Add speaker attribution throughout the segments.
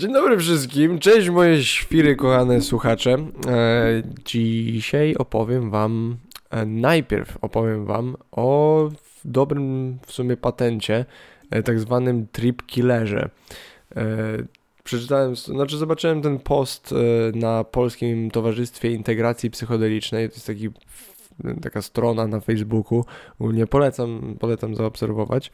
Speaker 1: Dzień dobry wszystkim, cześć moje świry kochane słuchacze. E, dzisiaj opowiem wam, e, najpierw opowiem wam o dobrym w sumie patencie, e, tak zwanym trip killerze. Przeczytałem, znaczy zobaczyłem ten post na Polskim Towarzystwie Integracji Psychodelicznej, to jest taki taka strona na Facebooku, ogólnie polecam, polecam zaobserwować.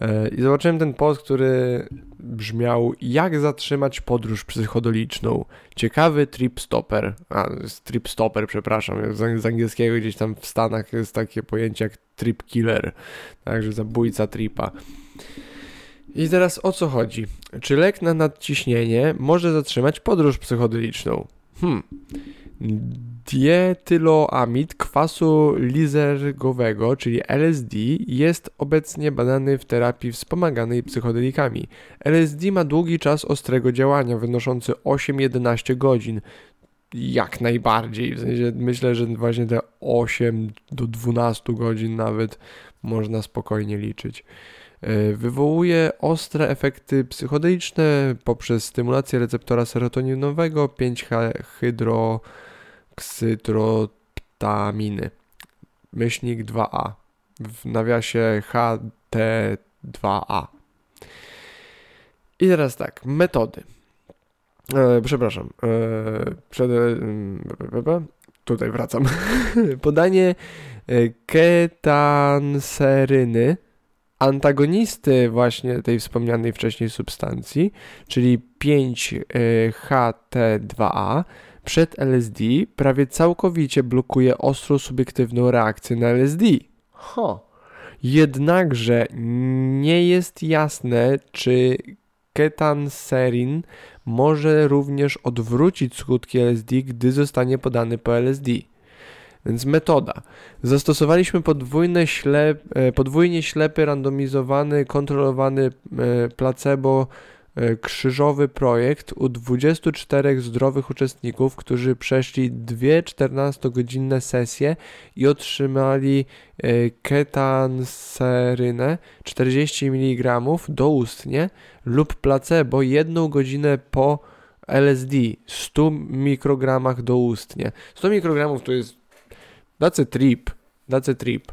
Speaker 1: E, I zobaczyłem ten post, który brzmiał jak zatrzymać podróż psychodeliczną. Ciekawy trip stopper. A, trip stopper, przepraszam. Z angielskiego gdzieś tam w Stanach jest takie pojęcie jak trip killer. Także zabójca tripa. I teraz o co chodzi? Czy lek na nadciśnienie może zatrzymać podróż psychodeliczną? Hmm. Dietyloamid kwasu lizergowego, czyli LSD, jest obecnie badany w terapii wspomaganej psychodelikami. LSD ma długi czas ostrego działania, wynoszący 8-11 godzin. Jak najbardziej. W sensie myślę, że właśnie te 8 do 12 godzin nawet można spokojnie liczyć. E, wywołuje ostre efekty psychodeliczne poprzez stymulację receptora serotoninowego 5-hydro ksytroptaminy. Myślnik 2a. W nawiasie HT2a. I teraz tak, metody. E, przepraszam. E, przed, e, tutaj wracam. Podanie e, ketanseryny, antagonisty właśnie tej wspomnianej wcześniej substancji, czyli 5-HT2A, przed LSD prawie całkowicie blokuje ostro subiektywną reakcję na LSD. Ho. Jednakże nie jest jasne, czy ketanserin może również odwrócić skutki LSD, gdy zostanie podany po LSD. Więc metoda. Zastosowaliśmy podwójne ślep, e, podwójnie ślepy, randomizowany, kontrolowany e, placebo krzyżowy projekt u 24 zdrowych uczestników, którzy przeszli dwie 14-godzinne sesje i otrzymali e, ketanserynę 40 mg doustnie lub placebo jedną godzinę po LSD 100 mikrogramach doustnie. 100 mikrogramów to jest a trip, a trip.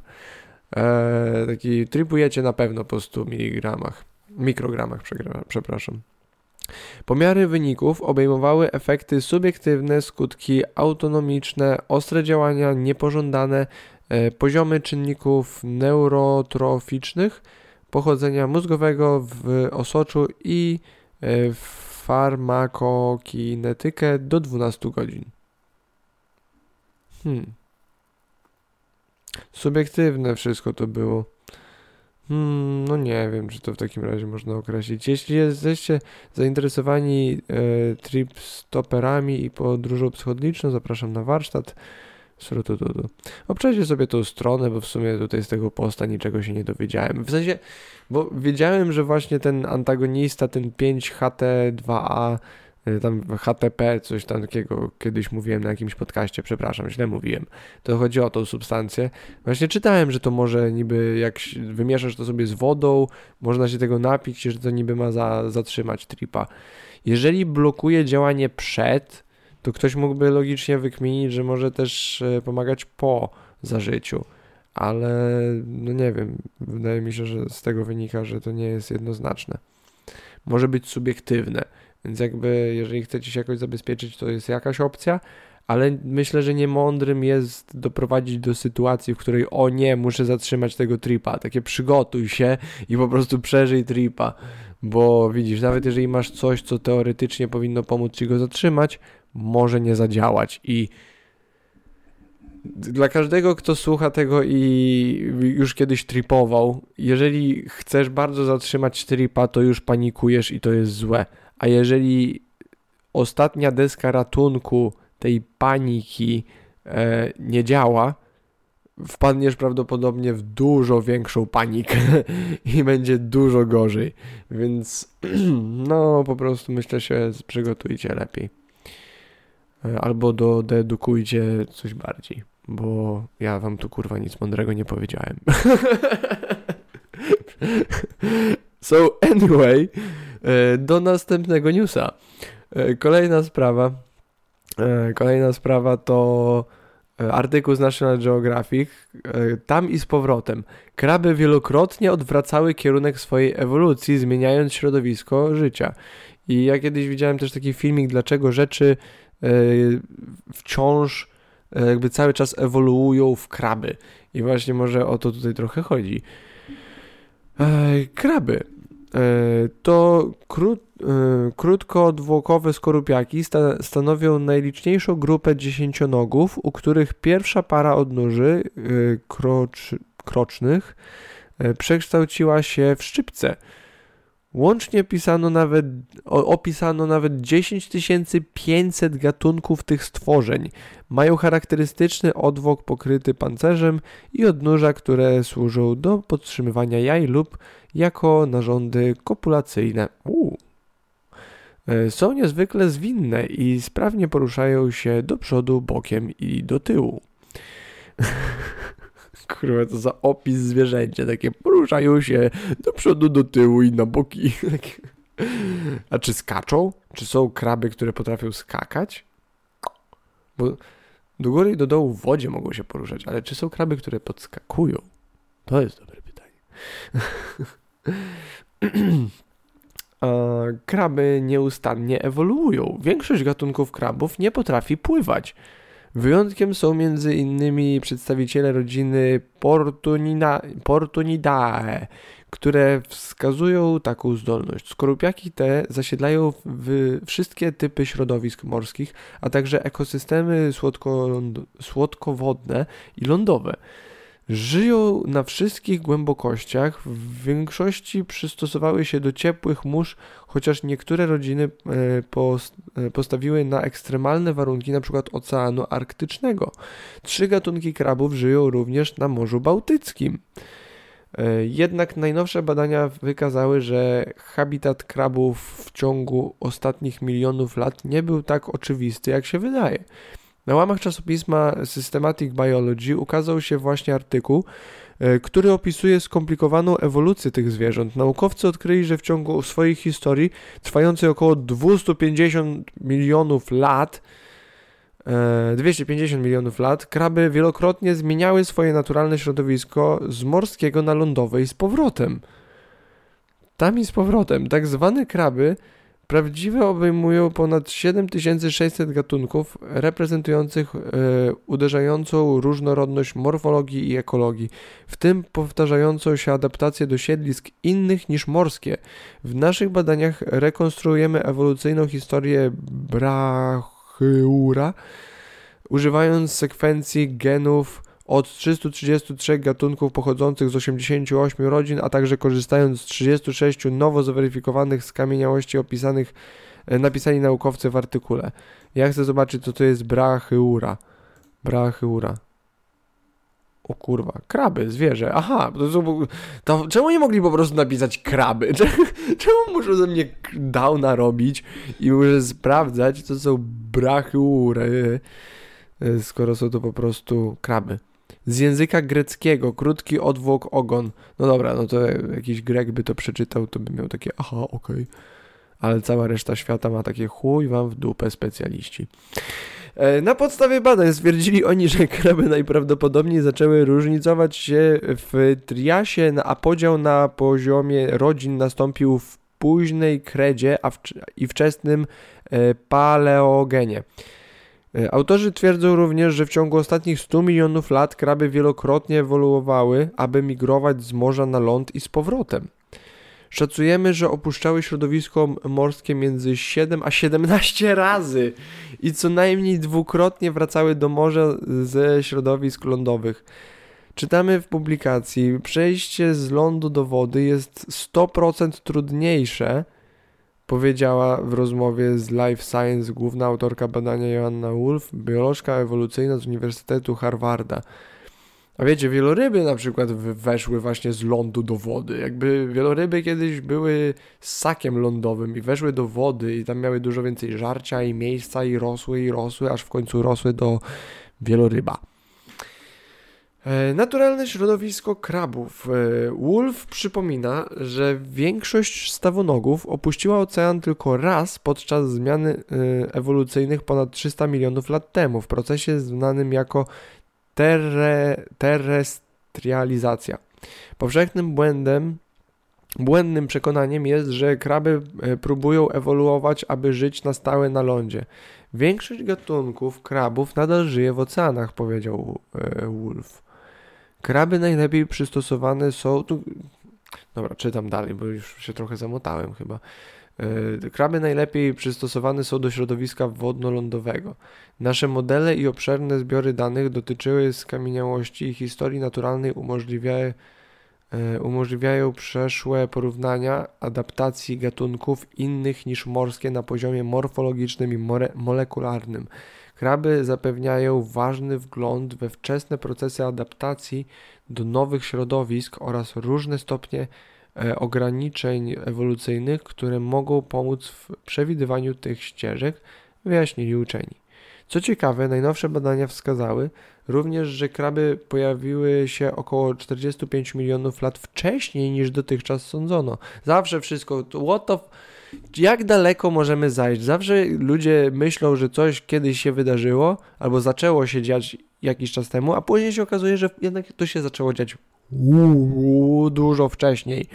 Speaker 1: Eee, taki tripujecie na pewno po 100 miligramach mikrogramach, przepraszam. Pomiary wyników obejmowały efekty subiektywne, skutki autonomiczne, ostre działania niepożądane, e, poziomy czynników neurotroficznych, pochodzenia mózgowego w osoczu i e, farmakokinetykę do 12 godzin. Hmm. Subiektywne wszystko to było. Hmm, no nie wiem, czy to w takim razie można określić. Jeśli jesteście zainteresowani e, trip stoperami i podróżą psychodeliczną, zapraszam na warsztat. Srututudu. Obczajcie sobie tą stronę, bo w sumie tutaj z tego posta niczego się nie dowiedziałem. W sensie, bo wiedziałem, że właśnie ten antagonista, ten 5HT2A Y, tam HTP, coś tam takiego kiedyś mówiłem na jakimś podcaście, przepraszam, źle mówiłem. To chodzi o tą substancję. Właśnie czytałem, że to może niby jak wymieszasz to sobie z wodą, można się tego napić, że to niby ma za, zatrzymać tripa. Jeżeli blokuje działanie przed, to ktoś mógłby logicznie wykminić, że może też e, pomagać po zażyciu. Ale no nie wiem, wydaje mi się, że z tego wynika, że to nie jest jednoznaczne. Może być subiektywne więc jakby, jeżeli chcecie się jakoś zabezpieczyć, to jest jakaś opcja, ale myślę, że niemądrym jest doprowadzić do sytuacji, w której o nie, muszę zatrzymać tego tripa. Takie przygotuj się i po prostu przeżyj tripa. Bo widzisz, nawet jeżeli masz coś, co teoretycznie powinno pomóc ci go zatrzymać, może nie zadziałać i dla każdego, kto słucha tego i już kiedyś tripował, jeżeli chcesz bardzo zatrzymać tripa, to już panikujesz i to jest złe. A jeżeli ostatnia deska ratunku tej paniki e, nie działa, wpadniesz prawdopodobnie w dużo większą panikę i będzie dużo gorzej. Więc no po prostu myślę się przygotujcie lepiej. E, albo do, dedukujcie coś bardziej, bo ja wam tu kurwa nic mądrego nie powiedziałem. so anyway, do następnego newsa. E, kolejna sprawa. E, kolejna sprawa to artykuł z National Geographic. Tam i z powrotem. Kraby wielokrotnie odwracały kierunek swojej ewolucji, zmieniając środowisko życia. I ja kiedyś widziałem też taki filmik, dlaczego rzeczy wciąż jakby cały czas ewoluują w kraby. I właśnie może o to tutaj trochę chodzi. Kraby E, to krót, e, krótkodwłokowe skorupiaki sta, stanowią najliczniejszą grupę dziesięcionogów, u których pierwsza para odnóży e, krocz, krocznych przekształciła się w szczypce. Łącznie pisano nawet, opisano nawet 10 500 gatunków tych stworzeń. Mają charakterystyczny odwłok pokryty pancerzem i odnóża, które służą do podtrzymywania jaj lub jako narządy kopulacyjne. Uu. E, są niezwykle zwinne i sprawnie poruszają się do przodu, bokiem i do tyłu. Kurwa, to za opis zwierzęcia. Takie poruszają się do przodu, do tyłu i na boki. A czy skaczą? Czy są kraby, które potrafią skakać? Bo do góry i do dołu w wodzie mogą się poruszać, ale czy są kraby, które podskakują? To jest dobre pytanie. Kraby nieustannie ewoluują. Większość gatunków krabów nie potrafi pływać. Wyjątkiem są innymi przedstawiciele rodziny Portunina, Portunidae, które wskazują taką zdolność. Skorupiaki te zasiedlają w wszystkie typy środowisk morskich, a także ekosystemy słodko, słodkowodne i lądowe. Żyją na wszystkich głębokościach, w większości przystosowały się do ciepłych mórz, chociaż niektóre rodziny e, e, postawiły na ekstremalne warunki, np. Oceanu Arktycznego. Trzy gatunki krabów żyją również na Morzu Bałtyckim. E, jednak najnowsze badania wykazały, że habitat krabów w ciągu ostatnich milionów lat nie był tak oczywisty, jak się wydaje. Na łamach czasopisma Systematic Biology ukazał się właśnie artykuł, e, który opisuje skomplikowaną ewolucję tych zwierząt. Naukowcy odkryli, że w ciągu swojej historii, trwającej około 250 milionów lat, 250 e, milionów lat, kraby wielokrotnie zmieniały swoje naturalne środowisko z morskiego na lądowe i z powrotem. Tam i z powrotem. Tak zwane kraby Prawdziwe obejmują ponad 7600 gatunków, reprezentujących e, uderzającą różnorodność morfologii i ekologii, w tym powtarzającą się adaptację do siedlisk innych niż morskie. W naszych badaniach rekonstruujemy ewolucyjną historię Brachyura, używając sekwencji genów od 333 gatunków pochodzących z 88 rodzin, a także korzystając z 36 nowo zweryfikowanych skamieniałości opisanych e, napisani naukowcy w artykule. Ja chcę zobaczyć, co to jest brachyura. Brachyura. O kurwa, kraby, zwierzę. Aha, to, są, to czemu nie mogli po prostu napisać kraby? Czemu muszą ze mnie downa robić i muszę sprawdzać, co są brachyury, e, skoro są to po prostu kraby. Z języka greckiego, krótki odwłok ogon. No dobra, no to jakiś Grek by to przeczytał, to by miał takie, aha, okej. Okay. Ale cała reszta świata ma takie chuj wam w dupę specjaliści. E, na podstawie badań stwierdzili oni, że kraby najprawdopodobniej zaczęły różnicować się w triasie, a podział na poziomie rodzin nastąpił w późnej kredzie a i wczesnym e, paleogenie. E, autorzy twierdzą również, że w ciągu ostatnich 100 milionów lat kraby wielokrotnie ewoluowały, aby migrować z morza na ląd i z powrotem. Szacujemy, że opuszczały środowisko morskie między 7 a 17 razy i co najmniej dwukrotnie wracały do morza ze środowisk lądowych. Czytamy w publikacji, przejście z lądu do wody jest 100% trudniejsze powiedziała w rozmowie z Life Science główna autorka badania Joanna Wolf, biolożka ewolucyjna z Uniwersytetu Harvarda. A wiecie, wieloryby na przykład weszły właśnie z lądu do wody. Jakby wieloryby kiedyś były ssakiem lądowym i weszły do wody i tam miały dużo więcej żarcia i miejsca i rosły i rosły, aż w końcu rosły do wieloryba. E, naturalne środowisko krabów. E, Wolf przypomina, że większość stawonogów opuściła ocean tylko raz podczas zmiany e, ewolucyjnych ponad 300 milionów lat temu, w procesie znanym jako terre, terrestrializacja. Powszechnym błędem Błędnym przekonaniem jest, że kraby próbują ewoluować, aby żyć na stałe na lądzie. Większość gatunków krabów nadal żyje w oceanach, powiedział Wolf. Kraby najlepiej przystosowane są. Tu... Dobra, czytam dalej, bo już się trochę zamotałem chyba. E, kraby najlepiej przystosowane są do środowiska wodno-lądowego. Nasze modele i obszerne zbiory danych dotyczyły skamieniałości i historii naturalnej umożliwiają, e, umożliwiają przeszłe porównania adaptacji gatunków innych niż morskie na poziomie morfologicznym i molekularnym. Kraby zapewniają ważny wgląd we wczesne procesy adaptacji do nowych środowisk oraz różne stopnie e, ograniczeń ewolucyjnych, które mogą pomóc w przewidywaniu tych ścieżek, wyjaśnili uczeni. Co ciekawe, najnowsze badania wskazały również, że kraby pojawiły się około 45 milionów lat wcześniej niż dotychczas sądzono. Zawsze wszystko, what the jak daleko możemy zajść? Zawsze ludzie myślą, że coś kiedyś się wydarzyło albo zaczęło się dziać jakiś czas temu, a później się okazuje, że jednak to się zaczęło dziać dużo wcześniej.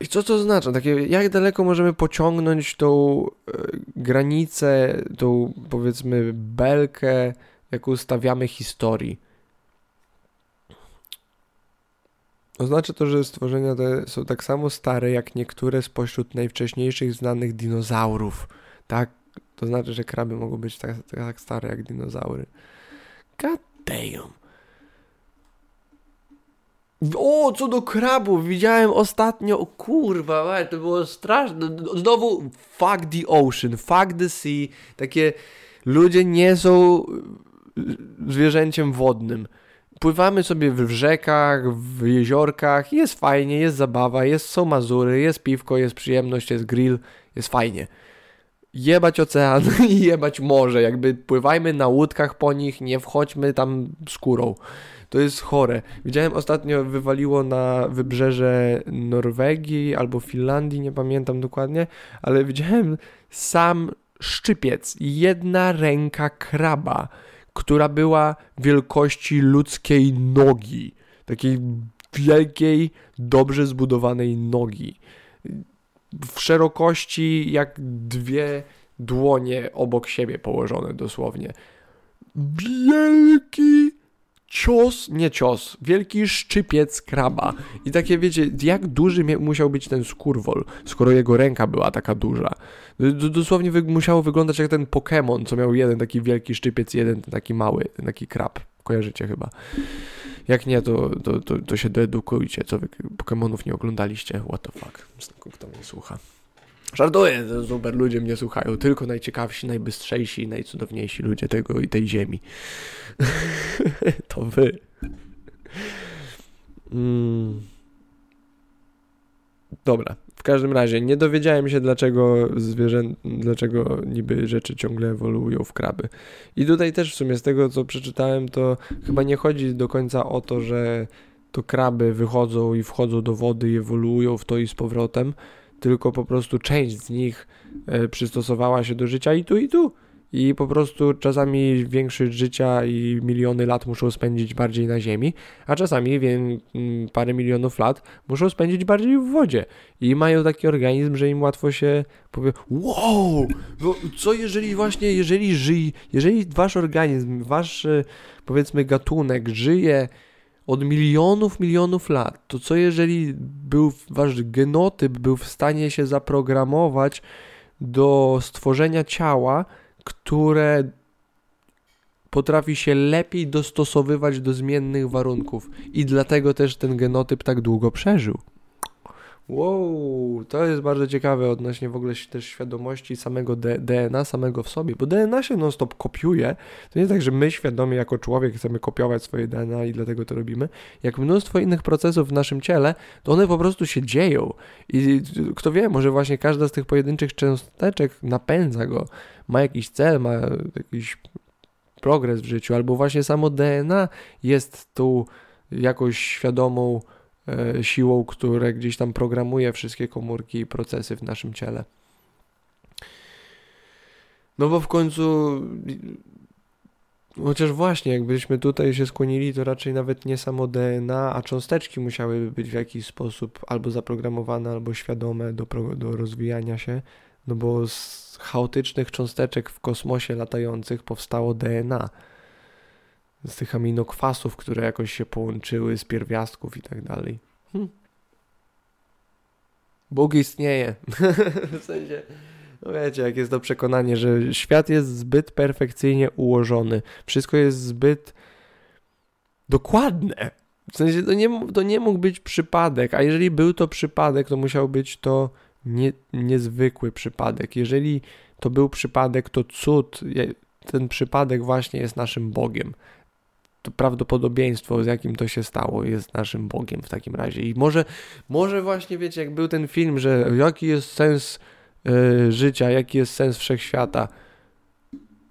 Speaker 1: I co to znaczy? Takie, jak daleko możemy pociągnąć tą e, granicę, tą powiedzmy belkę, jaką stawiamy historii? Oznacza to, że stworzenia te są tak samo stare jak niektóre spośród najwcześniejszych znanych dinozaurów. Tak? To znaczy, że kraby mogą być tak, tak stare jak dinozaury. God damn. O, co do krabów, widziałem ostatnio, o kurwa, to było straszne. Znowu, fuck the ocean, fuck the sea. Takie ludzie nie są zwierzęciem wodnym pływamy sobie w rzekach, w jeziorkach, jest fajnie, jest zabawa, jest, są Mazury, jest piwko, jest przyjemność, jest grill, jest fajnie. Jebać ocean i jebać morze, jakby pływajmy na łódkach po nich, nie wchodźmy tam skórą. To jest chore. Widziałem ostatnio, wywaliło na wybrzeże Norwegii albo Finlandii, nie pamiętam dokładnie, ale widziałem sam szczypiec, jedna ręka kraba która była wielkości ludzkiej nogi. Takiej wielkiej, dobrze zbudowanej nogi. W szerokości jak dwie dłonie obok siebie położone dosłownie. Wielki cios, nie cios, wielki szczypiec kraba. I takie wiecie, jak duży musiał być ten skurwol, skoro jego ręka była taka duża. Dosłownie wy musiało wyglądać jak ten Pokémon, co miał jeden taki wielki szczypiec, jeden taki mały, ten taki krab. Kojarzycie chyba. Jak nie, to, to, to, to się doedukujcie, co wy Pokémonów nie oglądaliście. What the fuck. Kto mnie słucha. Żartuję, super ludzie mnie słuchają. Tylko najciekawsi, najbystrzejsi, najcudowniejsi ludzie tego i tej ziemi. to wy. Mm. Dobra. W każdym razie nie dowiedziałem się, dlaczego zwierzę, dlaczego niby rzeczy ciągle ewoluują w kraby. I tutaj też w sumie z tego, co przeczytałem, to chyba nie chodzi do końca o to, że to kraby wychodzą i wchodzą do wody i ewoluują w to i z powrotem, tylko po prostu część z nich e, przystosowała się do życia i tu, i tu. I po prostu czasami większość życia i miliony lat muszą spędzić bardziej na Ziemi, a czasami mm, parę milionów lat muszą spędzić bardziej w wodzie. I mają taki organizm, że im łatwo się powie, wow, co jeżeli właśnie, jeżeli żyje, jeżeli wasz organizm, wasz e, powiedzmy gatunek żyje od milionów, milionów lat, to co jeżeli był wasz genotyp był w stanie się zaprogramować do stworzenia ciała, które potrafi się lepiej dostosowywać do zmiennych warunków i dlatego też ten genotyp tak długo przeżył. Wow, to jest bardzo ciekawe odnośnie w ogóle też świadomości samego DNA, samego w sobie, bo DNA się non-stop kopiuje. To nie tak, że my świadomie jako człowiek chcemy kopiować swoje DNA i dlatego to robimy. Jak mnóstwo innych procesów w naszym ciele, to one po prostu się dzieją. I kto wie, może właśnie każda z tych pojedynczych cząsteczek napędza go, ma jakiś cel, ma jakiś progres w życiu, albo właśnie samo DNA jest tu jakąś świadomą siłą, które gdzieś tam programuje wszystkie komórki i procesy w naszym ciele. No bo w końcu Chociaż właśnie, jakbyśmy tutaj się skłonili, to raczej nawet nie samo DNA, a cząsteczki musiałyby być w jakiś sposób albo zaprogramowane, albo świadome do, do rozwijania się, no bo z chaotycznych cząsteczek w kosmosie latających powstało DNA. Z tych aminokwasów, które jakoś się połączyły, z pierwiastków i tak dalej. Hm. Bóg istnieje. w sensie no wiecie, jak jest to przekonanie, że świat jest zbyt perfekcyjnie ułożony, wszystko jest zbyt dokładne. W sensie to nie, to nie mógł być przypadek, a jeżeli był to przypadek, to musiał być to nie, niezwykły przypadek. Jeżeli to był przypadek, to cud, ten przypadek właśnie jest naszym Bogiem. To prawdopodobieństwo, z jakim to się stało, jest naszym Bogiem w takim razie. I może, może właśnie wiecie, jak był ten film, że jaki jest sens E, życia, jaki jest sens wszechświata.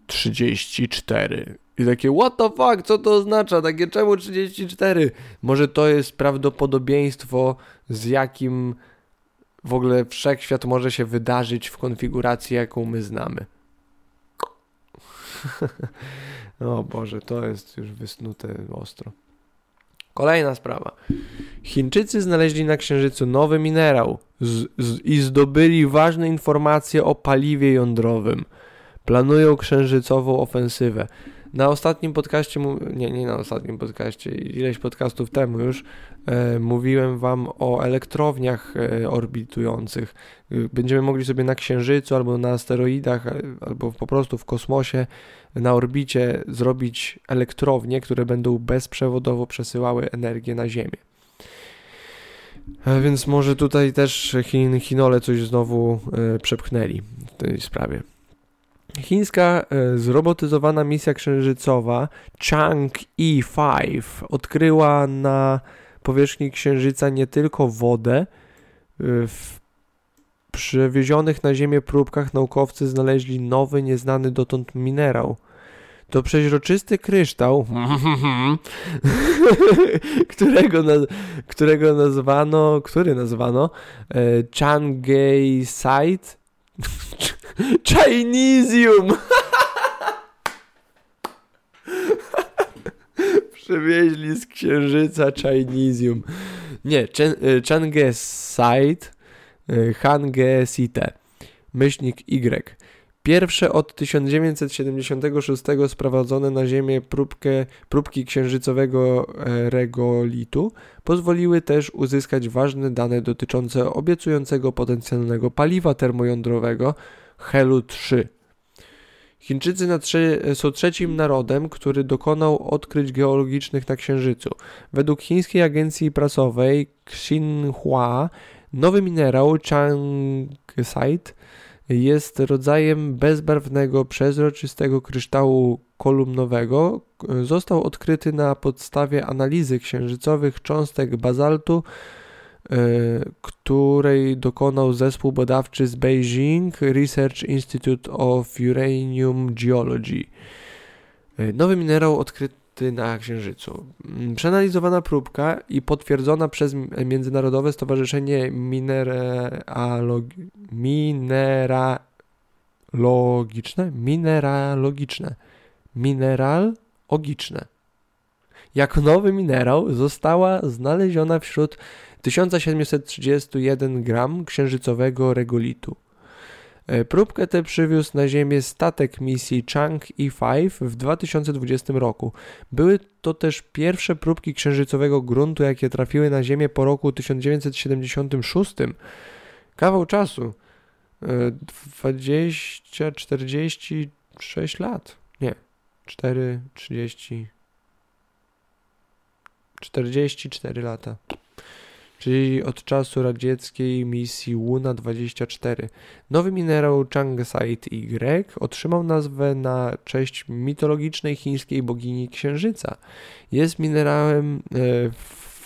Speaker 1: 34. I takie, what the fuck, co to oznacza? Takie, czemu 34? Może to jest prawdopodobieństwo, z jakim w ogóle wszechświat może się wydarzyć w konfiguracji, jaką my znamy. o Boże, to jest już wysnute ostro. Kolejna sprawa. Chińczycy znaleźli na Księżycu nowy minerał z, z, i zdobyli ważne informacje o paliwie jądrowym. Planują księżycową ofensywę. Na ostatnim podcaście, nie, nie na ostatnim podcaście, ileś podcastów temu już, mówiłem Wam o elektrowniach e, orbitujących. Będziemy mogli sobie na Księżycu albo na asteroidach, e, albo po prostu w kosmosie, na orbicie zrobić elektrownie, które będą bezprzewodowo przesyłały energię na Ziemię. E, więc może tutaj też Chin, Chinole coś znowu e, przepchnęli w tej sprawie. Chińska e, zrobotyzowana misja księżycowa Chang'e-5 odkryła na powierzchni księżyca nie tylko wodę. W przewiezionych na Ziemię próbkach naukowcy znaleźli nowy, nieznany dotąd minerał. To przeźroczysty kryształ, którego, na, którego nazwano, który nazwano e, Changeisite Chinesium. Przewieźli z księżyca Chinesium. Nie, Changesite, e, Hangesite, myślnik Y. Pierwsze od 1976 sprowadzone na Ziemię próbkę, próbki księżycowego e, regolitu pozwoliły też uzyskać ważne dane dotyczące obiecującego potencjalnego paliwa termojądrowego Helu-3. Chińczycy są trzecim narodem, który dokonał odkryć geologicznych na Księżycu. Według chińskiej agencji prasowej Xinhua nowy minerał Changsite jest rodzajem bezbarwnego, przezroczystego kryształu kolumnowego. Został odkryty na podstawie analizy księżycowych cząstek bazaltu, której dokonał zespół badawczy z Beijing Research Institute of Uranium Geology. E, nowy minerał odkryty na Księżycu. Mm, przeanalizowana próbka i potwierdzona przez Międzynarodowe Stowarzyszenie Mineralogi Mineralogiczne? Mineralogiczne. Mineralogiczne. Jako nowy minerał została znaleziona wśród 1731 gram księżycowego regolitu. E, próbkę tę przywiózł na Ziemię statek misji Chang'e-5 w 2020 roku. Były to też pierwsze próbki księżycowego gruntu, jakie trafiły na Ziemię po roku 1976. Kawał czasu. 20, 46 lat. Nie. 4, 30. 44 lata czyli od czasu radzieckiej misji Luna 24. Nowy minerał Changsite Y otrzymał nazwę na cześć mitologicznej chińskiej bogini Księżyca. Jest minerałem e,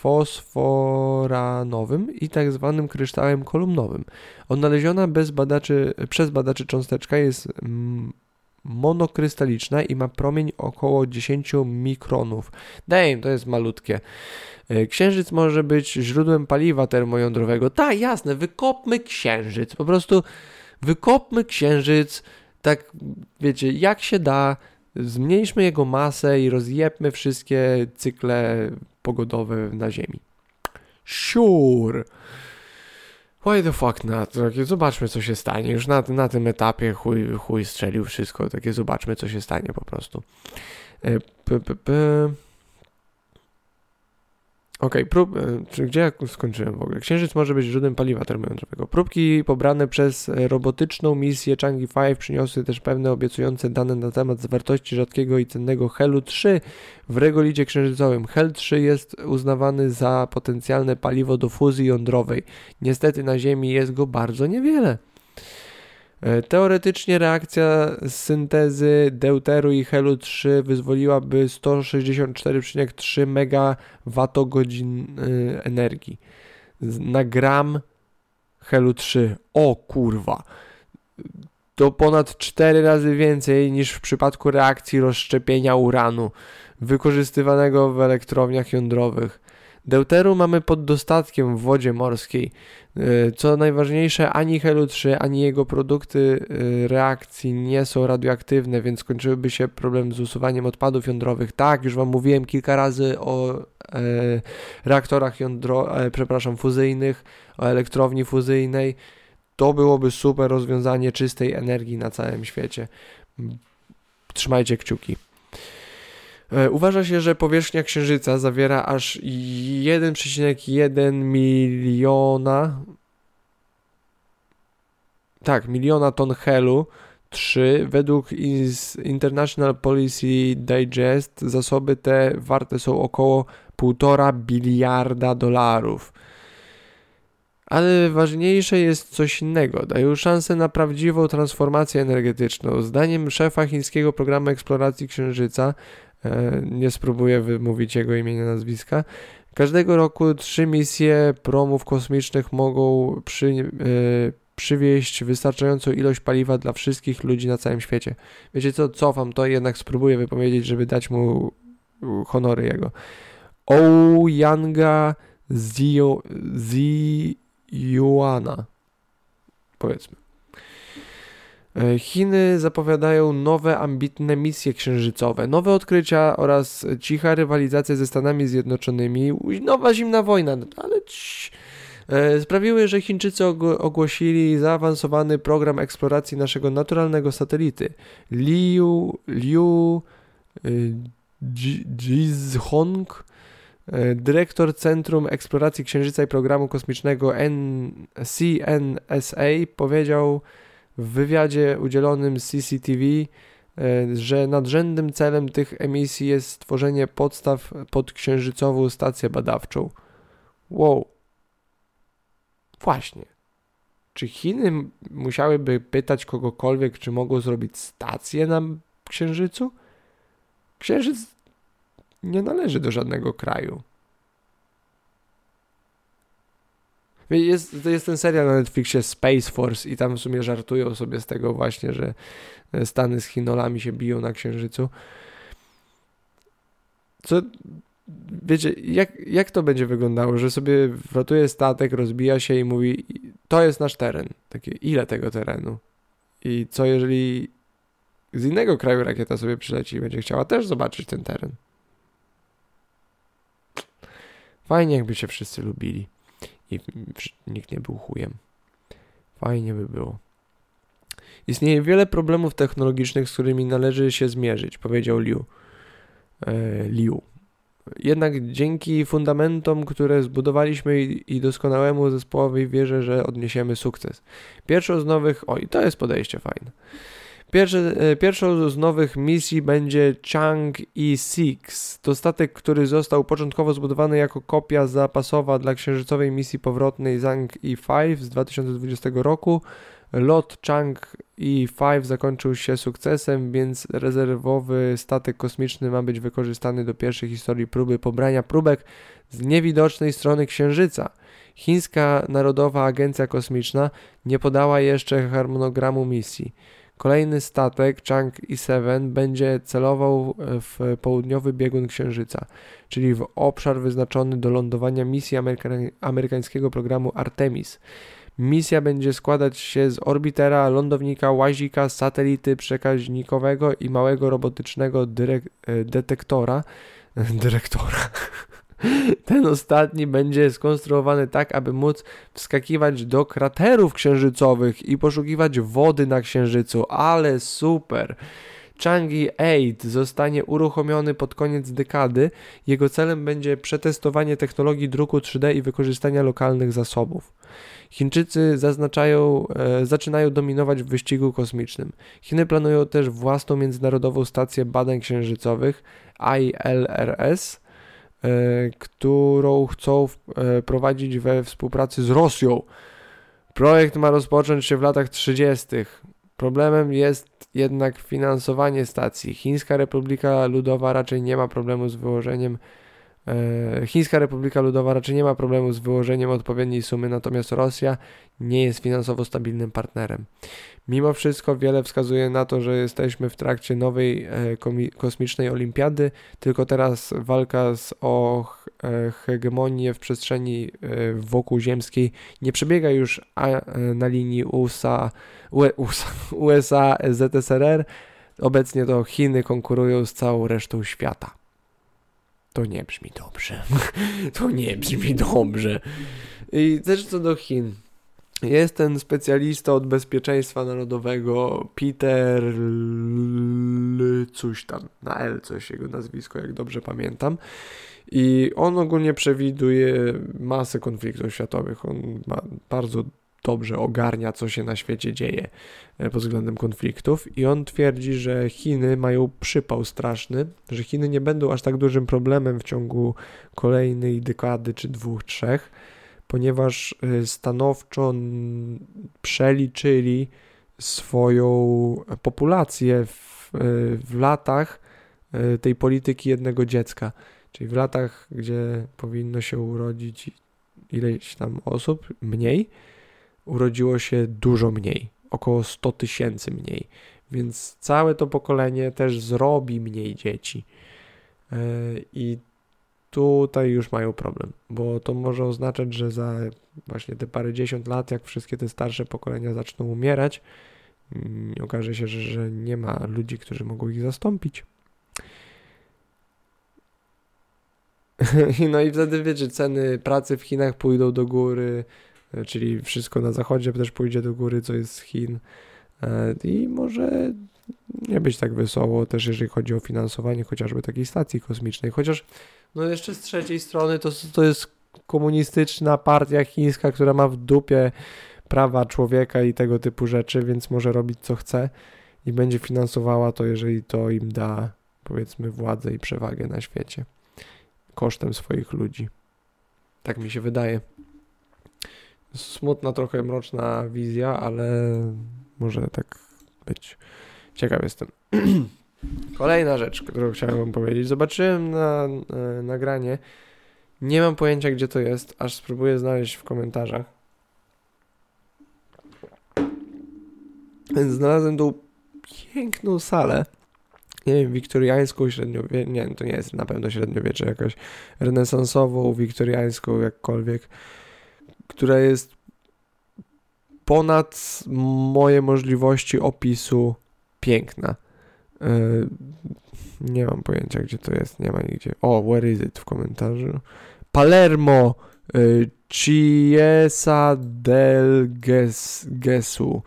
Speaker 1: fosforanowym i tak zwanym kryształem kolumnowym. Odnaleziona bez badaczy, przez badaczy cząsteczka jest monokrystaliczna i ma promień około 10 mikronów. Damn, to jest malutkie. E, księżyc może być źródłem paliwa termojądrowego. Tak, jasne, wykopmy księżyc. Po prostu wykopmy księżyc, tak wiecie, jak się da, zmniejszmy jego masę i rozjebmy wszystkie cykle pogodowe na Ziemi. Sure. Why the fuck not? Takie, zobaczmy, co się stanie. Już na, na tym etapie chuj, chuj strzelił wszystko. Takie, zobaczmy, co się stanie po prostu. E, p, p, p. Okej, okay, e, czy gdzie ja skończyłem w ogóle? Księżyc może być źródłem paliwa termojądrowego. Próbki pobrane przez robotyczną misję Changi 5 przyniosły też pewne obiecujące dane na temat zawartości rzadkiego i cennego Helu-3 w regolicie księżycowym. Hel-3 jest uznawany za potencjalne paliwo do fuzji jądrowej. Niestety na Ziemi jest go bardzo niewiele. E, teoretycznie reakcja z syntezy deuteru i helu 3 wyzwoliłaby 164,3 MWh e, energii na gram helu 3. O kurwa. To ponad 4 razy więcej niż w przypadku reakcji rozszczepienia uranu wykorzystywanego w elektrowniach jądrowych. Deuteru mamy pod dostatkiem w wodzie morskiej. E, co najważniejsze, ani Helu-3, ani jego produkty e, reakcji nie są radioaktywne, więc skończyłyby się problem z usuwaniem odpadów jądrowych. Tak, już Wam mówiłem kilka razy o e, reaktorach jądro, e, przepraszam, fuzyjnych, o elektrowni fuzyjnej. To byłoby super rozwiązanie czystej energii na całym świecie. Trzymajcie kciuki. E, uważa się, że powierzchnia Księżyca zawiera aż 1,1 miliona tak, miliona ton helu 3. Według International Policy Digest zasoby te warte są około 1,5 biliarda dolarów. Ale ważniejsze jest coś innego. Dają szansę na prawdziwą transformację energetyczną. Zdaniem szefa chińskiego programu eksploracji Księżyca, nie spróbuję wymówić jego imienia, nazwiska. Każdego roku trzy misje promów kosmicznych mogą przy, e, przywieźć wystarczającą ilość paliwa dla wszystkich ludzi na całym świecie. Wiecie co, cofam to i jednak spróbuję wypowiedzieć, żeby dać mu honory jego. Ouyanga Ziyuana. Powiedzmy. E, Chiny zapowiadają nowe, ambitne misje księżycowe, nowe odkrycia oraz cicha rywalizacja ze Stanami Zjednoczonymi, nowa zimna wojna, ale cii, e, sprawiły, że Chińczycy ogłosili zaawansowany program eksploracji naszego naturalnego satelity. Liu, Liu e, Jizhong, dyrektor Centrum Eksploracji Księżyca i Programu Kosmicznego CNSA powiedział, w wywiadzie udzielonym CCTV, e, że nadrzędnym celem tych emisji jest stworzenie podstaw pod księżycową stację badawczą. Wow. Właśnie. Czy Chiny musiałyby pytać kogokolwiek, czy mogą zrobić stację na Księżycu? Księżyc nie należy do żadnego kraju. Jest, jest ten serial na Netflixie Space Force i tam w sumie żartują sobie z tego właśnie, że Stany z Chinolami się biją na Księżycu. Co, wiecie, jak, jak to będzie wyglądało, że sobie wlatuje statek, rozbija się i mówi, to jest nasz teren. Takie, ile tego terenu? I co jeżeli z innego kraju rakieta sobie przyleci i będzie chciała też zobaczyć ten teren? Fajnie, jakby się wszyscy lubili i nikt nie był chujem. Fajnie by było. Istnieje wiele problemów technologicznych, z którymi należy się zmierzyć, powiedział Liu. E, Liu. Jednak dzięki fundamentom, które zbudowaliśmy i doskonałemu zespołowi wierzę, że odniesiemy sukces. Pierwszą z nowych... Oj, to jest podejście fajne. Pierwszy, e, pierwszą z nowych misji będzie Chang E6. To statek, który został początkowo zbudowany jako kopia zapasowa dla księżycowej misji powrotnej Zhang E5 z 2020 roku. Lot Chang E5 zakończył się sukcesem, więc rezerwowy statek kosmiczny ma być wykorzystany do pierwszej historii próby pobrania próbek z niewidocznej strony Księżyca. Chińska Narodowa Agencja Kosmiczna nie podała jeszcze harmonogramu misji. Kolejny statek, Chang E-7, będzie celował w południowy biegun Księżyca, czyli w obszar wyznaczony do lądowania misji ameryka amerykańskiego programu Artemis. Misja będzie składać się z orbitera, lądownika, łazika, satelity przekaźnikowego i małego robotycznego e, detektora. dyrektora. Ten ostatni będzie skonstruowany tak, aby móc wskakiwać do kraterów księżycowych i poszukiwać wody na księżycu. Ale super! Changi 8 zostanie uruchomiony pod koniec dekady. Jego celem będzie przetestowanie technologii druku 3D i wykorzystania lokalnych zasobów. Chińczycy zaznaczają, e, zaczynają dominować w wyścigu kosmicznym. Chiny planują też własną międzynarodową stację badań księżycowych ILRS, którą chcą e, prowadzić we współpracy z Rosją. Projekt ma rozpocząć się w latach 30. Problemem jest jednak finansowanie stacji. Chińska Republika Ludowa raczej nie ma problemu z wyłożeniem E, Chińska Republika Ludowa raczej nie ma problemu z wyłożeniem odpowiedniej sumy, natomiast Rosja nie jest finansowo stabilnym partnerem. Mimo wszystko wiele wskazuje na to, że jesteśmy w trakcie nowej e, kosmicznej olimpiady, tylko teraz walka z o e, hegemonię w przestrzeni wokół ziemskiej nie przebiega już na linii USA, USA, USA ZSRR. Obecnie to Chiny konkurują z całą resztą świata. To nie brzmi dobrze. to nie brzmi dobrze. I też co do Chin. Jest ten specjalista od bezpieczeństwa narodowego, Peter L... coś tam, na L coś jego nazwisko, jak dobrze pamiętam. I on ogólnie przewiduje masę konfliktów światowych. On bardzo dobrze ogarnia, co się na świecie dzieje e, pod względem konfliktów i on twierdzi, że Chiny mają przypał straszny, że Chiny nie będą aż tak dużym problemem w ciągu kolejnej dekady czy dwóch, trzech, ponieważ e, stanowczo przeliczyli swoją populację w, e, w latach tej polityki jednego dziecka. Czyli w latach, gdzie powinno się urodzić ileś tam osób, mniej, urodziło się dużo mniej, około 100 tysięcy mniej, więc całe to pokolenie też zrobi mniej dzieci. I tutaj już mają problem, bo to może oznaczać, że za właśnie te parę dziesiąt lat, jak wszystkie te starsze pokolenia zaczną umierać, mm, okaże się, że, że nie ma ludzi, którzy mogą ich zastąpić. No i wtedy wiecie, ceny pracy w Chinach pójdą do góry, E, czyli wszystko na zachodzie też pójdzie do góry, co jest z Chin e, i może nie być tak wesoło też jeżeli chodzi o finansowanie chociażby takiej stacji kosmicznej, chociaż no jeszcze z trzeciej strony to, to jest komunistyczna partia chińska, która ma w dupie prawa człowieka i tego typu rzeczy, więc może robić co chce i będzie finansowała to, jeżeli to im da powiedzmy władzę i przewagę na świecie kosztem swoich ludzi. Tak mi się wydaje smutna, trochę mroczna wizja, ale może tak być. Ciekaw jestem. Kolejna rzecz, którą chciałem powiedzieć. Zobaczyłem na e, nagranie. Nie mam pojęcia, gdzie to jest, aż spróbuję znaleźć w komentarzach. Więc znalazłem tą piękną salę. Nie wiem, wiktoriańską, średniowieczną. Nie, to nie jest na pewno średniowiecze, jakaś renesansową, wiktoriańską, jakkolwiek która jest ponad moje możliwości opisu piękna. Yy, nie mam pojęcia, gdzie to jest, nie ma nigdzie. O, where is it w komentarzu? Palermo, yy, Chiesa del Gesu.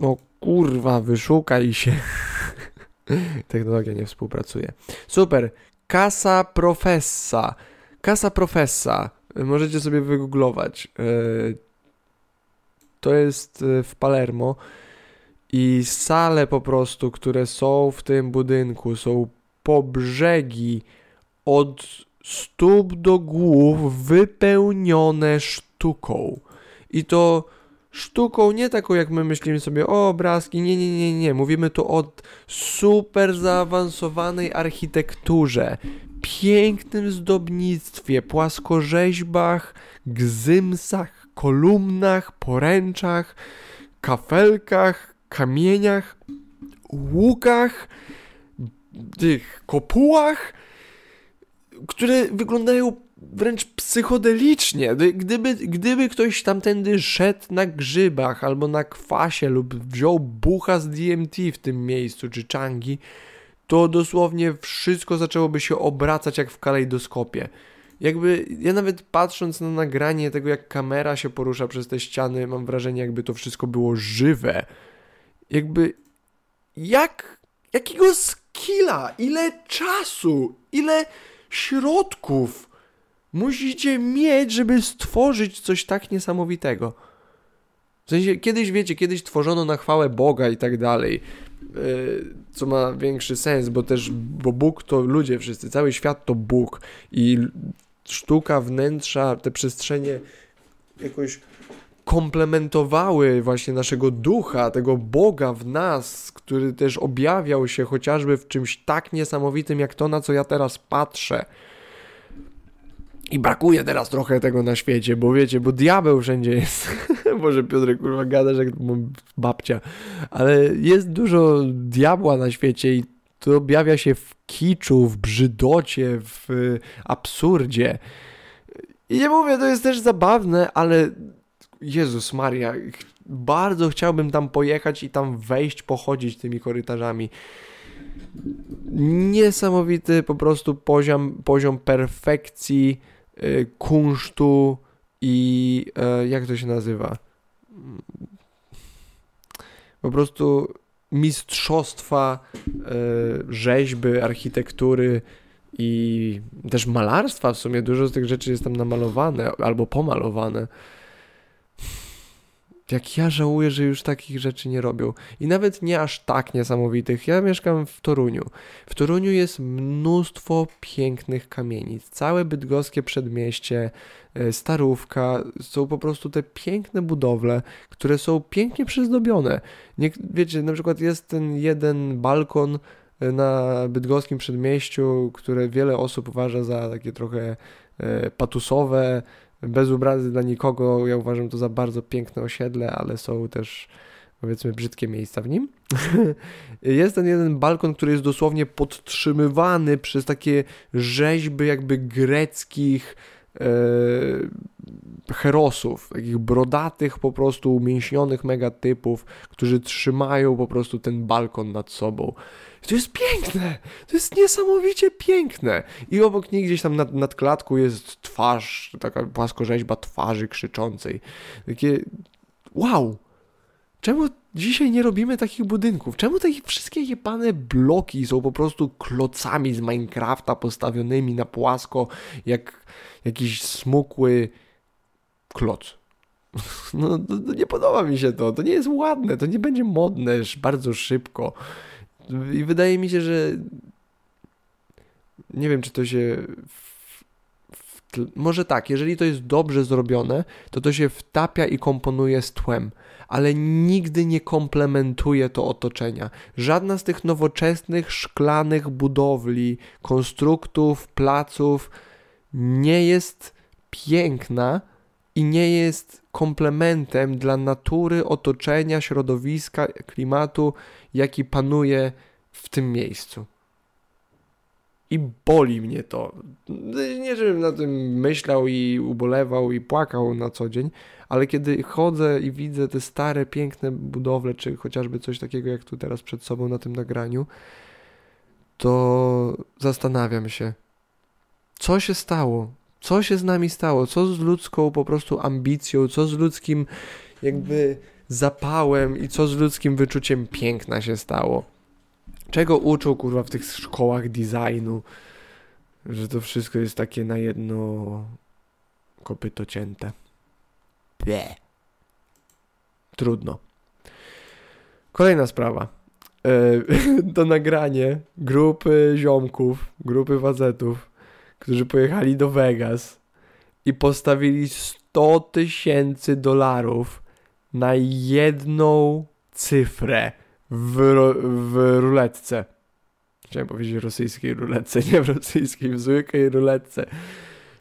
Speaker 1: No kurwa, wyszukaj się. Technologia nie współpracuje. Super. Casa Professa. Casa Professa. Możecie sobie wygooglować. E, to jest e, w Palermo i sale po prostu, które są w tym budynku, są po brzegi od stóp do głów wypełnione sztuką. I to sztuką nie taką jak my myślimy sobie, o obrazki, nie, nie, nie, nie. Mówimy tu o super zaawansowanej architekturze pięknym zdobnictwie, płaskorzeźbach, gzymsach, kolumnach, poręczach, kafelkach, kamieniach, łukach, tych kopułach, które wyglądają wręcz psychodelicznie. Gdyby, gdyby ktoś tamtędy szedł na grzybach albo na kwasie lub wziął bucha z DMT w tym miejscu, czy changi, to dosłownie wszystko zaczęłoby się obracać jak w kalejdoskopie. Jakby ja nawet patrząc na nagranie tego, jak kamera się porusza przez te ściany, mam wrażenie, jakby to wszystko było żywe. Jakby jak jakiego skilla, ile czasu, ile środków musicie mieć, żeby stworzyć coś tak niesamowitego. W sensie, kiedyś wiecie, kiedyś tworzono na chwałę Boga i tak dalej, yy, co ma większy sens, bo też, bo Bóg to ludzie wszyscy, cały świat to Bóg i sztuka, wnętrza, te przestrzenie jakoś komplementowały właśnie naszego ducha, tego Boga w nas, który też objawiał się chociażby w czymś tak niesamowitym jak to, na co ja teraz patrzę. I brakuje teraz trochę tego na świecie, bo wiecie, bo diabeł wszędzie jest. Może Piotrek kurwa gadasz jak babcia. Ale jest dużo diabła na świecie i to objawia się w kiczu, w brzydocie, w absurdzie. I nie mówię, to jest też zabawne, ale Jezus Maria, bardzo chciałbym tam pojechać i tam wejść, pochodzić tymi korytarzami. Niesamowity po prostu poziom, poziom perfekcji, y, kunsztu i y, jak to się nazywa? Po prostu mistrzostwa y, rzeźby, architektury i też malarstwa w sumie. Dużo z tych rzeczy jest tam namalowane albo pomalowane. Jak ja żałuję, że już takich rzeczy nie robią. I nawet nie aż tak niesamowitych. Ja mieszkam w Toruniu. W Toruniu jest mnóstwo pięknych kamienic. Całe bydgoskie przedmieście, e, starówka, są po prostu te piękne budowle, które są pięknie przyzdobione. Nie, wiecie, na przykład jest ten jeden balkon e, na bydgoskim przedmieściu, które wiele osób uważa za takie trochę e, patusowe, bez obrazy dla nikogo, ja uważam to za bardzo piękne osiedle, ale są też powiedzmy brzydkie miejsca w nim. jest ten jeden balkon, który jest dosłownie podtrzymywany przez takie rzeźby jakby greckich herosów, takich brodatych po prostu umięśnionych megatypów, którzy trzymają po prostu ten balkon nad sobą. To jest piękne! To jest niesamowicie piękne! I obok nich gdzieś tam nad, nad klatką jest twarz, taka płaskorzeźba twarzy krzyczącej. Takie wow! Czemu dzisiaj nie robimy takich budynków? Czemu te wszystkie jebane bloki są po prostu klocami z Minecrafta postawionymi na płasko, jak jakiś smukły kloc? No, nie podoba mi się to. To nie jest ładne, to nie będzie modne bardzo szybko. I wydaje mi się, że nie wiem, czy to się. W, w może tak, jeżeli to jest dobrze zrobione, to to się wtapia i komponuje z tłem, ale nigdy nie komplementuje to otoczenia. Żadna z tych nowoczesnych, szklanych budowli, konstruktów, placów nie jest piękna i nie jest komplementem dla natury, otoczenia, środowiska, klimatu, jaki panuje w tym miejscu. I boli mnie to. Nie, żebym na tym myślał i ubolewał i płakał na co dzień, ale kiedy chodzę i widzę te stare, piękne budowle, czy chociażby coś takiego jak tu teraz przed sobą na tym nagraniu, to zastanawiam się, co się stało? Co się z nami stało? Co z ludzką po prostu ambicją? Co z ludzkim jakby zapałem i co z ludzkim wyczuciem piękna się stało? Czego uczą kurwa w tych szkołach designu? Że to wszystko jest takie na jedno kopyto cięte. Ble. Trudno. Kolejna sprawa. E, to nagranie grupy ziomków, grupy facetów, którzy pojechali do Vegas i postawili 100 tysięcy dolarów na jedną cyfrę w, w ruletce. Chciałem powiedzieć rosyjskiej ruletce, nie w rosyjskiej, w zwykłej ruletce.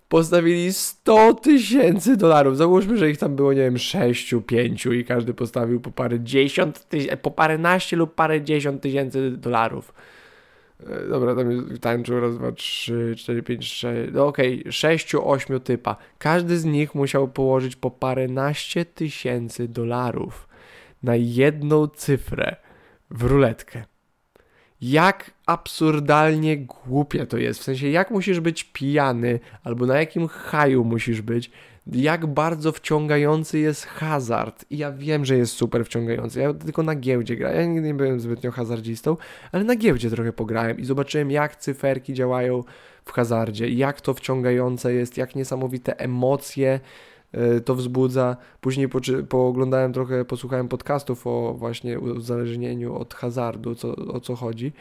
Speaker 1: postawili 100 tysięcy dolarów. Załóżmy, że ich tam było, nie wiem, 6, 5 i każdy postawił po parę dziesiąt tysięcy, po paręnaście lub parę dziesiąt tysięcy dolarów. E, dobra, tam tańczył raz, dwa, trzy, cztery, pięć, sześć, no okej, okay, sześciu, ośmiu typa. Każdy z nich musiał położyć po paręnaście tysięcy dolarów na jedną cyfrę w ruletkę. Jak absurdalnie głupie to jest. W sensie, jak musisz być pijany, albo na jakim haju musisz być, jak bardzo wciągający jest hazard. I ja wiem, że jest super wciągający. Ja tylko na giełdzie grałem. Ja nigdy nie byłem zbytnio hazardzistą, ale na giełdzie trochę pograłem i zobaczyłem, jak cyferki działają w hazardzie, jak to wciągające jest, jak niesamowite emocje to wzbudza. Później po, pooglądałem trochę, posłuchałem podcastów o właśnie uzależnieniu od hazardu, co, o co chodzi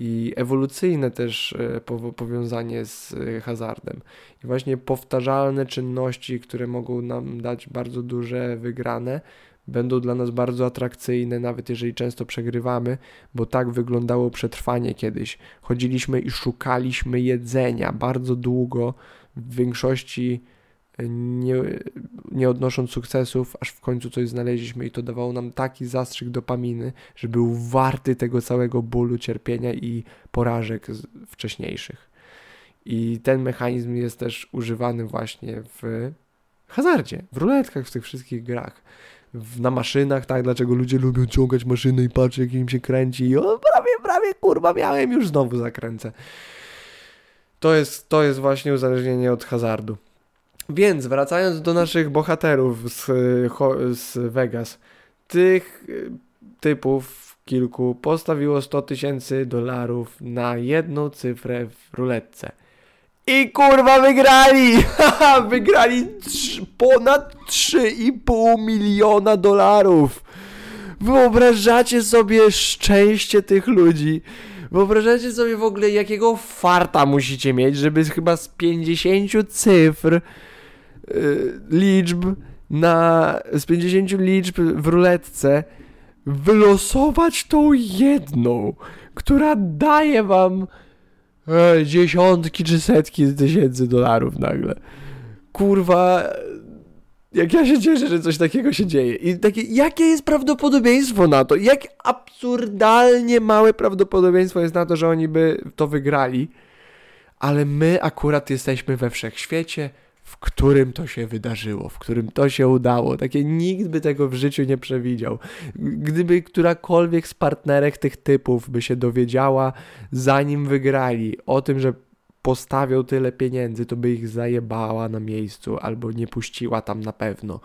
Speaker 1: i ewolucyjne też e, powiązanie z e, hazardem. I właśnie powtarzalne czynności, które mogą nam dać bardzo duże wygrane, będą dla nas bardzo atrakcyjne, nawet jeżeli często przegrywamy, bo tak wyglądało przetrwanie kiedyś. Chodziliśmy i szukaliśmy jedzenia bardzo długo, w większości nie, nie odnosząc sukcesów, aż w końcu coś znaleźliśmy i to dawało nam taki zastrzyk dopaminy, że był warty tego całego bólu, cierpienia i porażek wcześniejszych. I ten mechanizm jest też używany właśnie w hazardzie, w ruletkach, w tych wszystkich grach. W, na maszynach, tak, dlaczego ludzie lubią ciągać maszynę i patrzeć, jak im się kręci i o, prawie, prawie, kurwa, miałem, już znowu zakręcę. To jest, to jest właśnie uzależnienie od hazardu. Więc wracając do naszych bohaterów z, z Vegas, tych y, typów kilku postawiło 100 tysięcy dolarów na jedną cyfrę w ruletce. I kurwa wygrali! wygrali ponad 3,5 miliona dolarów! Wyobrażacie sobie szczęście tych ludzi? Wyobrażacie sobie w ogóle jakiego farta musicie mieć, żeby chyba z 50 cyfr Y, liczb na, z 50 liczb w ruletce wylosować tą jedną, która daje wam e, dziesiątki czy setki tysięcy dolarów nagle. Kurwa, jak ja się cieszę, że coś takiego się dzieje. I takie, jakie jest prawdopodobieństwo na to? Jak absurdalnie małe prawdopodobieństwo jest na to, że oni by to wygrali. Ale my akurat jesteśmy we wszechświecie, w którym to się wydarzyło, w którym to się udało. Takie nikt by tego w życiu nie przewidział. Gdyby którakolwiek z partnerek tych typów by się dowiedziała, zanim wygrali, o tym, że postawią tyle pieniędzy, to by ich zajebała na miejscu albo nie puściła tam na pewno.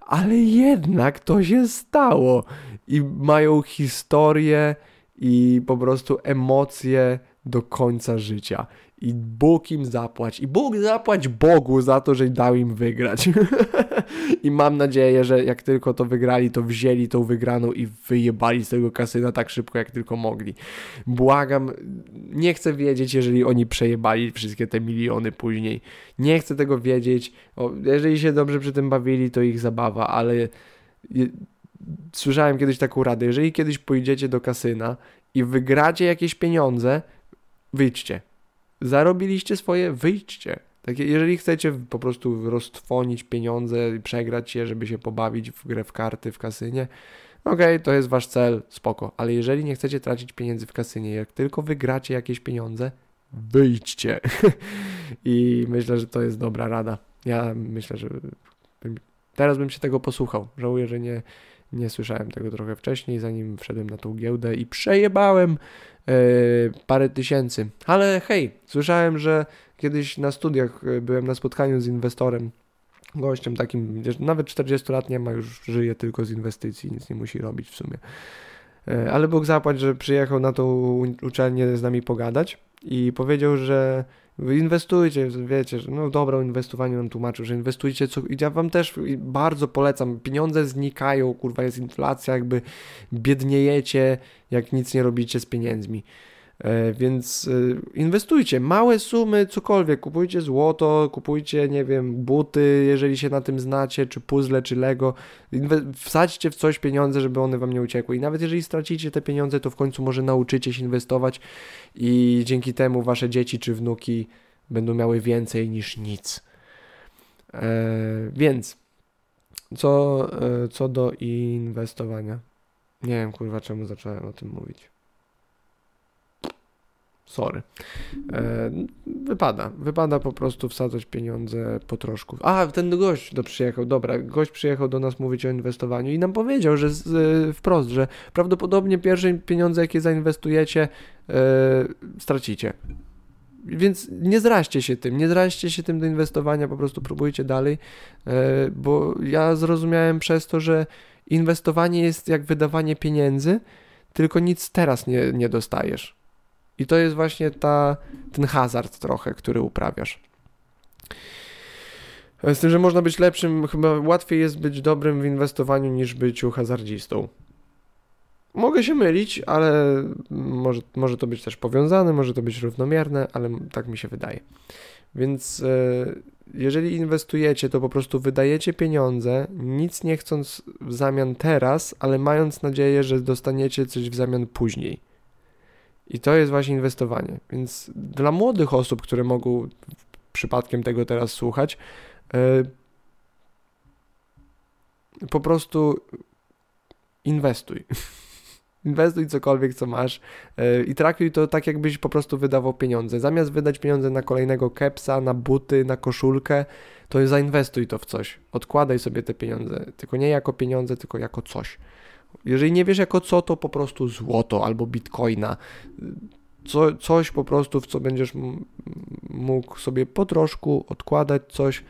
Speaker 1: Ale jednak to się stało i mają historię i po prostu emocje do końca życia i Bóg im zapłać. I Bóg zapłać Bogu za to, że dał im wygrać. I mam nadzieję, że jak tylko to wygrali, to wzięli tą wygraną i wyjebali z tego kasyna tak szybko, jak tylko mogli. Błagam, nie chcę wiedzieć, jeżeli oni przejebali wszystkie te miliony później. Nie chcę tego wiedzieć. O, jeżeli się dobrze przy tym bawili, to ich zabawa, ale słyszałem kiedyś taką radę. Jeżeli kiedyś pójdziecie do kasyna i wygracie jakieś pieniądze, wyjdźcie zarobiliście swoje, wyjdźcie. Jeżeli chcecie po prostu roztwonić pieniądze i przegrać je, żeby się pobawić w grę w karty w kasynie, okej, okay, to jest wasz cel, spoko. Ale jeżeli nie chcecie tracić pieniędzy w kasynie, jak tylko wygracie jakieś pieniądze, wyjdźcie. I myślę, że to jest dobra rada. Ja myślę, że teraz bym się tego posłuchał. Żałuję, że nie, nie słyszałem tego trochę wcześniej, zanim wszedłem na tą giełdę i przejebałem parę tysięcy. Ale hej, słyszałem, że kiedyś na studiach e, byłem na spotkaniu z inwestorem, gościem takim, nawet 40 lat nie ma, już żyje tylko z inwestycji, nic nie musi robić w sumie. E, ale Bóg zapłać, że przyjechał na tą uczelnię z nami pogadać i powiedział, że inwestujcie, wiecie, że no dobra o inwestowaniu nam tłumaczył, że inwestujcie, co, ja wam też bardzo polecam, pieniądze znikają, kurwa jest inflacja, jakby biedniejecie, jak nic nie robicie z pieniędzmi. E, więc e, inwestujcie, małe sumy, cokolwiek, kupujcie złoto, kupujcie, nie wiem, buty, jeżeli się na tym znacie, czy puzzle, czy Lego, wsadźcie w coś pieniądze, żeby one wam nie uciekły i nawet jeżeli stracicie te pieniądze, to w końcu może nauczycie się inwestować i dzięki temu wasze dzieci czy wnuki będą miały więcej niż nic. E, więc co, co do inwestowania. Nie wiem kurwa czemu zacząłem o tym mówić. Sorry. E, wypada. Wypada po prostu wsadzać pieniądze po troszku. A, ten gość do przyjechał. Dobra, gość przyjechał do nas mówić o inwestowaniu i nam powiedział, że z, e, wprost, że prawdopodobnie pierwsze pieniądze, jakie zainwestujecie, e, stracicie. Więc nie zraźcie się tym, nie zraźcie się tym do inwestowania, po prostu próbujcie dalej, bo ja zrozumiałem przez to, że inwestowanie jest jak wydawanie pieniędzy, tylko nic teraz nie, nie dostajesz. I to jest właśnie ta, ten hazard trochę, który uprawiasz. Z tym, że można być lepszym, chyba łatwiej jest być dobrym w inwestowaniu niż byciu hazardzistą. Mogę się mylić, ale może, może to być też powiązane, może to być równomierne, ale tak mi się wydaje. Więc e, jeżeli inwestujecie, to po prostu wydajecie pieniądze, nic nie chcąc w zamian teraz, ale mając nadzieję, że dostaniecie coś w zamian później. I to jest właśnie inwestowanie. Więc dla młodych osób, które mogą przypadkiem tego teraz słuchać, yy, po prostu inwestuj. Inwestuj cokolwiek, co masz yy, i traktuj to tak, jakbyś po prostu wydawał pieniądze. Zamiast wydać pieniądze na kolejnego kepsa, na buty, na koszulkę, to zainwestuj to w coś. Odkładaj sobie te pieniądze. Tylko nie jako pieniądze, tylko jako coś. Jeżeli nie wiesz jako co, to po prostu złoto albo bitcoina. Co, coś po prostu, w co będziesz mógł sobie po troszku odkładać coś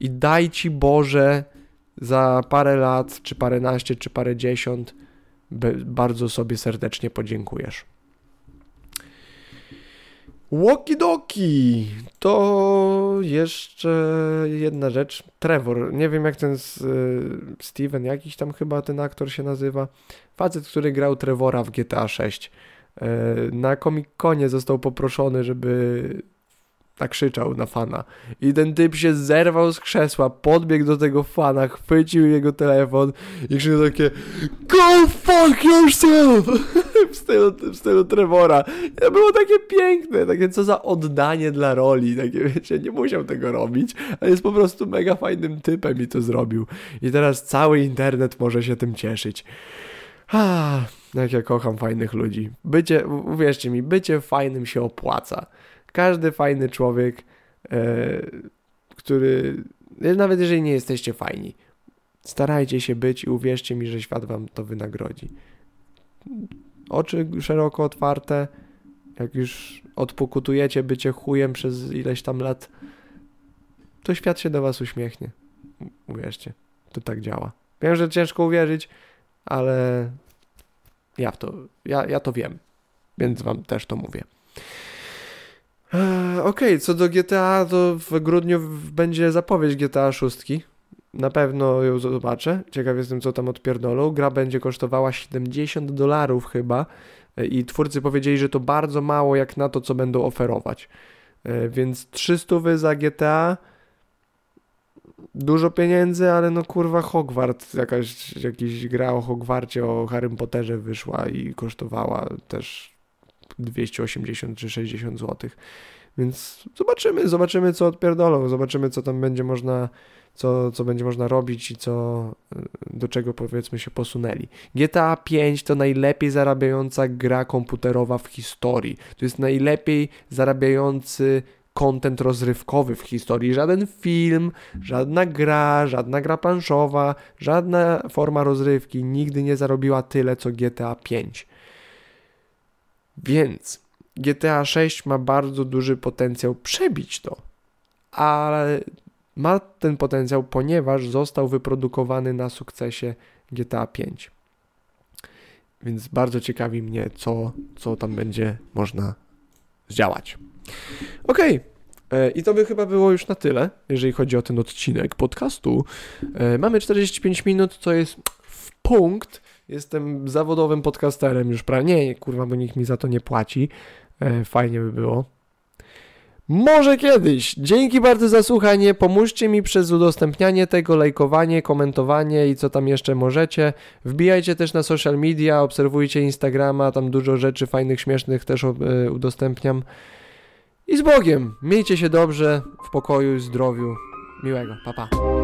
Speaker 1: i daj ci Boże za parę lat, czy paręnaście, czy parę dziesiąt, bardzo sobie serdecznie podziękujesz. Łokidoki! To jeszcze jedna rzecz. Trevor, nie wiem jak ten y, Steven, jakiś tam chyba ten aktor się nazywa. Facet, który grał Trevora w GTA 6. Y, na Comic Conie został poproszony, żeby nakrzyczał na fana. I ten typ się zerwał z krzesła, podbiegł do tego fana, chwycił jego telefon i krzyczał takie Go fuck yourself! w, stylu, w stylu Trevora. I to było takie piękne, takie co za oddanie dla roli, takie wiecie, nie musiał tego robić, ale jest po prostu mega fajnym typem i to zrobił. I teraz cały internet może się tym cieszyć. Ah, jak ja kocham fajnych ludzi. Bycie, uwierzcie mi, bycie fajnym się opłaca każdy fajny człowiek, e, który, nawet jeżeli nie jesteście fajni, starajcie się być i uwierzcie mi, że świat wam to wynagrodzi. Oczy szeroko otwarte, jak już odpokutujecie bycie chujem przez ileś tam lat, to świat się do was uśmiechnie. Uwierzcie, to tak działa. Wiem, że ciężko uwierzyć, ale ja w to, ja, ja to wiem, więc wam też to mówię. Okej, okay, co do GTA, to w grudniu będzie zapowiedź GTA 6. Na pewno ją zobaczę. Ciekaw jestem, co tam odpierdolą. Gra będzie kosztowała 70 dolarów chyba i twórcy powiedzieli, że to bardzo mało jak na to, co będą oferować. E, więc 300 wy za GTA dużo pieniędzy, ale no kurwa Hogwart, jakaś jakiś gra o Hogwarcie, o Harrym Potterze wyszła i kosztowała też 280 czy 60 zł. Więc zobaczymy, zobaczymy co odpierdolą, zobaczymy co tam będzie można, co, co będzie można robić i co, do czego powiedzmy się posunęli. GTA 5 to najlepiej zarabiająca gra komputerowa w historii. To jest najlepiej zarabiający kontent rozrywkowy w historii. Żaden film, żadna gra, żadna gra planszowa, żadna forma rozrywki nigdy nie zarobiła tyle co GTA 5. Więc GTA 6 ma bardzo duży potencjał przebić to, ale ma ten potencjał, ponieważ został wyprodukowany na sukcesie GTA 5. Więc bardzo ciekawi mnie, co, co tam będzie można zdziałać. Ok, e, i to by chyba było już na tyle, jeżeli chodzi o ten odcinek podcastu. E, mamy 45 minut, to jest w punkt Jestem zawodowym podcasterem już prawie. Nie, kurwa, bo nikt mi za to nie płaci. E, fajnie by było. Może kiedyś. Dzięki bardzo za słuchanie. Pomóżcie mi przez udostępnianie tego, lajkowanie, komentowanie i co tam jeszcze możecie. Wbijajcie też na social media, obserwujcie Instagrama, tam dużo rzeczy fajnych, śmiesznych też e, udostępniam. I z Bogiem! Miejcie się dobrze, w pokoju, zdrowiu. Miłego. Pa, pa.